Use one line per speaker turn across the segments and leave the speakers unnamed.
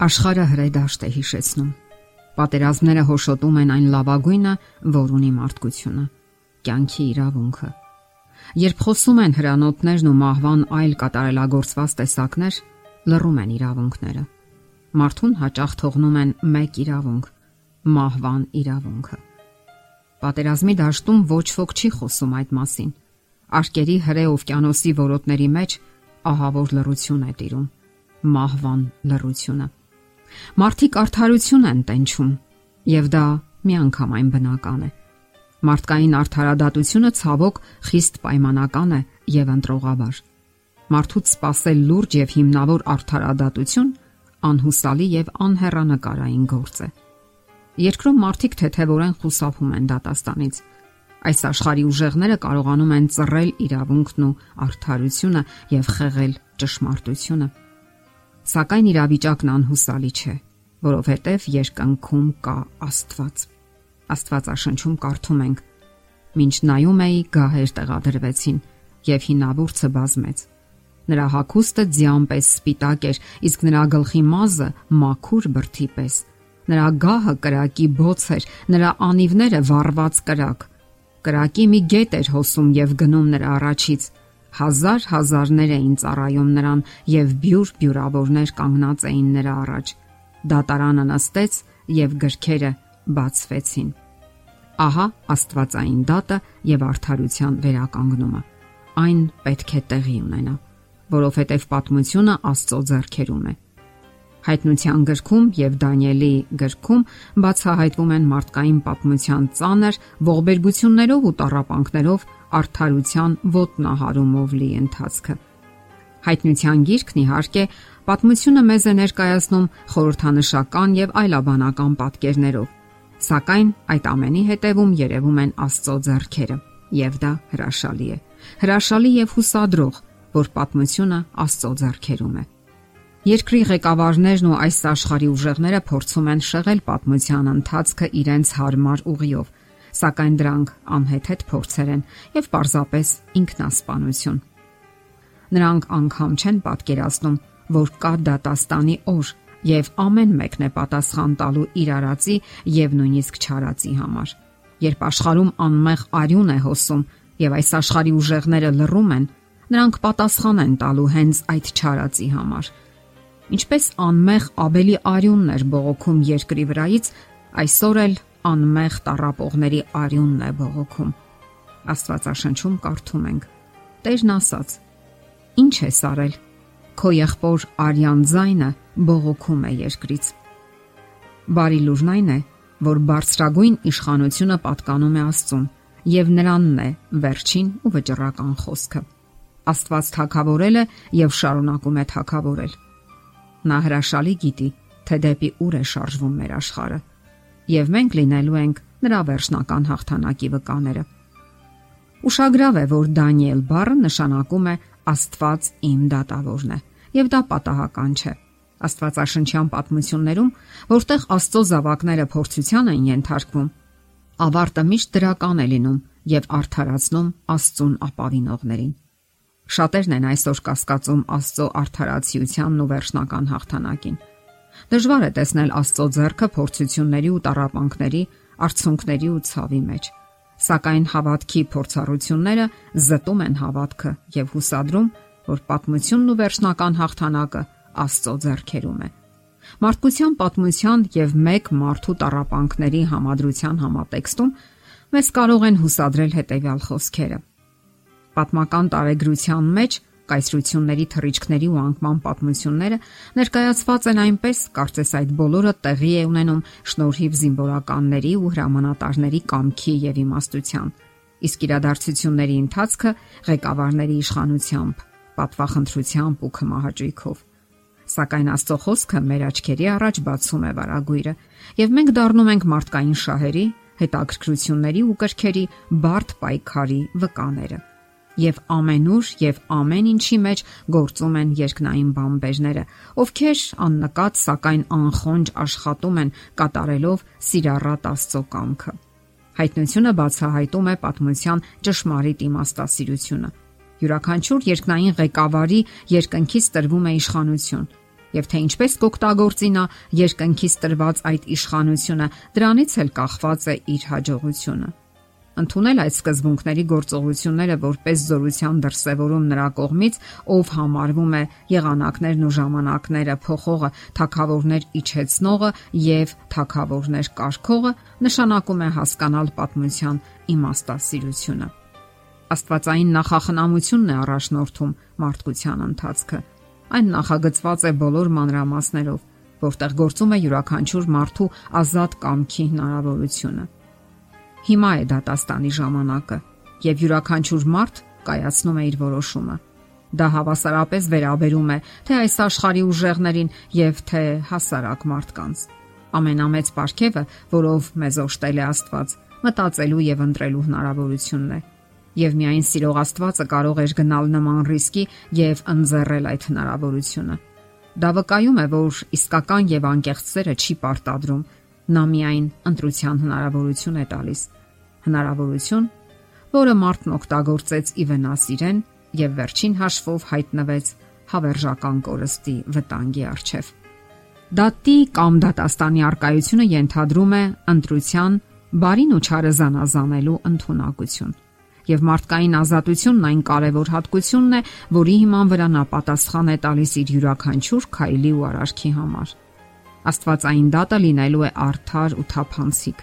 Աշխարհը հրեդաշտ է հիշեցնում։ Պատերազմները հոշոտում են այն լավագույնը, որ ունի մարդկությունը՝ կյանքի իրավունքը։ Երբ խոսում են հրանոթներն ու մահվան այլ կատարելագործված տեսակներ, լռում են իրավունքները։ Մարդուն հաճախ թողնում են մեկ իրավունք՝ մահվան իրավունքը։ Պատերազմի դաշտում ոչ ոք չի խոսում այդ մասին։ Արկերի հրե օվկիանոսի որոտների մեջ ահավոր լռություն է տիրում։ Մահվան լռությունը Մարդիկ արդարություն են տենչում, եւ դա միանգամայն բնական է։ Մարդկային արդարադատությունը ցավոք խիստ պայմանական է եւ ընտրողաբար։ Մարդուց սпасել լուրջ եւ հիմնավոր արդարադատություն անհուսալի եւ անհեռանկարային գործ է։ Երկրում մարդիկ թեթևորեն խուսափում են դատաստանից։ Այս աշխարհի ուժեղները կարողանում են ծռել իրավունքն ու արդարությունը եւ խեղել ճշմարտությունը։ Սակայն իրավիճակն անհուսալի չէ, որովհետև երկնքում կա Աստված։ Աստվածաշնչում կարդում ենք. Մինչ նայում էի գահեր տեղադրվեցին եւ հինավուրցը բազմեց։ Նրա հակոստը ձյան պես սպիտակ էր, իսկ նրա գլխի մազը մաքուր բրդի պես։ Նրա գահը կրակի բոց էր, նրա անիվները վառված կրակ։ Կրակի մի գետ էր հոսում եւ գնում նրա առաջից Հազար հազարներ էին ծառայում նրան եւ բյուր բյուրավորներ կանգնած էին նրա առաջ։ Դատարանը նստեց եւ գրքերը բացվեցին։ Ահա Աստվածային դատը եւ արդարության վերականգնումը։ Այն պետք է տեղի ունենա, որովհետեւ պատմությունը Աստծո ձեռքերում է։ Հայտնության գրքում եւ Դանիելի գրքում բացահայտվում են մարդկային պատմության ծանր ողբերգություններով ու տառապանքներով արդարության ոտնահարումով լի ընթացքը։ Հայտնության գիրքն իհարկե պատմությունը մեզ է ներկայացնում խորհրդանշական եւ այլաբանական պատկերներով, սակայն այդ ամենի հետևում երևում են Աստծո ձեռքերը, եւ դա հրաշալի է։ Հրաշալի եւ հուսադրող, որ պատմությունը Աստծո ձեռքերում է։ Երկրի ղեկավարներն ու այս աշխարհի ուժեղները փորձում են շեղել պատմության ընթացքը իրենց հարմար ուղիով, սակայն դրանք անհեթեթ փորձեր են եւ պարզապես ինքնասպանություն։ Նրանք անգամ չեն պատկերացնում, որ կա դատաստանի օր եւ ամեն մեկն է պատասխան տալու իր արածի եւ նույնիսկ չարածի համար։ Երբ աշխարհում անմեղ արյուն է հոսում եւ այս աշխարհի ուժեղները լռում են, նրանք պատասխան են տալու հենց այդ չարածի համար։ Ինչպես անմեղ Աբելի արյունն էր բողոքում երկրի վրայից, այսօր էլ անմեղ տարապողների արյունն է բողոքում։ Աստվածաշնչում կարդում ենք. Տերն ասաց. Ինչ է սարել։ Քո եղբոր արյան ձայնը բողոքում է երկրից։ Բարի լուրն այն է, որ բարձրագույն իշխանությունը պատկանում է Աստծուն եւ նրանն է վերջին ու վճռական խոսքը։ Աստված թակավորել է եւ շարունակում է թակավորել։ Նա հրաշալի գիտի, թե դեպի ուր է շարժվում մեր աշխարհը եւ մենք լինելու ենք նրա վերջնական հաղթանակի վկաները։ Ուշագրավ է, որ Դանիել բառը նշանակում է Աստված իմ դատավորն է, եւ դա պատահական չէ։ Աստվածաշնչյան պատմություններում, որտեղ Աստծո զավակները փորձության են ենթարկվում, ավարտը միշտ դրական է լինում եւ արդարացնում Աստծուն ապավինողներին։ Շատերն են այսօր կասկածում Աստծո արդարացիությանն ու վերջնական հաղթանակին։ Դժվար է տեսնել Աստծո ձեռքը փորձությունների ու տարապանքների, արցունքների ու ցավի մեջ։ Սակայն հավատքի փորձառությունները զտում են հավատքը եւ հուսադրում, որ պատմությունն ու վերջնական հաղթանակը Աստծո ձեռքերում է։ Մարդկության պատմության եւ մեկ մարդու տարապանքների համադրության համատեքստում մեզ կարող են հուսադրել հետեւյալ խոսքերը։ Պատմական տարեգրության մեջ կայսրությունների թռիչքների ու անկման պատմությունները ներկայացված են այնպես, կարծես այդ բոլորը տեղի է ունենում շնորհիվ զինվորականների ու հրամանատարների կամքի եւ իմաստության։ Իսկ իրադարձությունների ընթացքը ղեկավարների իշխանությամբ, պատվախնդրությամբ ու քմահաճույքով սակայն Աստծո խոսքը մեր աչքերի առաջ բացում է վարագույրը, եւ մենք դառնում ենք մարդկային շահերի, հետաքրքրությունների ու կրքերի բարդ պայքարի վկաները եւ ամենուր եւ ամեն ինչի մեջ գործում են երկնային բամբերները, ովքեր աննկատ սակայն անխոնջ աշխատում են կատարելով սիրառատ Աստծո կամքը։ Հայտնությունը բացահայտում է պատմության ճշմարիտ իմաստասիրությունը։ Յուրաքանչյուր երկնային ղեկավարի երկնքից տրվում է իշխանություն, Եվ թե ինչպես կօգտագործի նա երկնքից տրված այդ իշխանությունը, դրանից էլ կախված է իր հաջողությունը։ Ընթունել այդ սկզբունքների գործողությունները որպես զորության դրսևորում նրա կողմից, ով համարվում է եղանակներն ու ժամանակները փոխողը, թակավորներ իջեցնողը եւ թակավորներ կարգողը, նշանակում է հասկանալ պատմության իմաստասիրությունը։ Աստվածային նախախնամությունն է առաջնորդում մարդկության ընթացքը Այն նախագծված է բոլոր մանրամասներով, որտեղ գործում է յուրաքանչյուր մարդու ազատ կամքի հնարավորությունը։ Հիմա է դատաստանի ժամանակը, եւ յուրաքանչյուր մարդ կայացնում է իր որոշումը։ Դա հավասարապես վերաբերում է թե այս աշխարհի ուժեղներին եւ թե հասարակ մարդկանց։ Ամենամեծ պարգևը, որով մեզ օժտել է Աստված, մտածելու եւ ընտրելու հնարավորությունն է եւ միայն սիրող Աստվածը կարող էր գնալ նման ռիսկի եւ ընձեռել այդ հնարավորությունը։ Դա վկայում է, որ իսկական եւ անկեղծ սերը չի պարտադրում, նա միայն ընտրության հնարավորություն է տալիս։ Հնարավորություն, որը մարդն օգտագործեց ի վնաս իրեն եւ վերջին հաշվով հայտնվեց հավերժական կորստի վտանգի առջև։ Դատի կամ դատաստանի արկայությունը ենթադրում է ընտրության բարին ու չարը զանազանելու ընտունակություն եւ մարդկային ազատությունն այն կարևոր հատկությունն է, որի հիման վրա նա պատասխան է տալիս իր յուրաքանչյուր քայլի ու արարքի համար։ Աստվածային դատը լինելու է արդար ու թափանցիկ։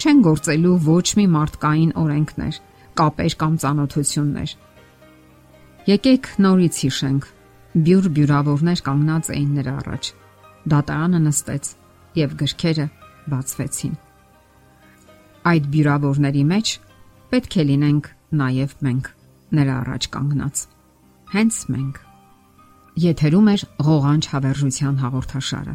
Չեն գործելու ոչ մի մարդկային օրենքներ, կապեր կամ ծանոթություններ։ Եկեք նորից հիշենք։ Բյուր բյուրավորներ կանգնած էին նրա առաջ։ Դատարանը նստեց եւ գրքերը բացվեցին։ Այդ բյուրավորների մեջ պետք է լինենք նաև մենք նրա առաջ կանգնած։ Հենց մենք։ Եթերում է ղողանջ հավերժության հաղորդաշարը։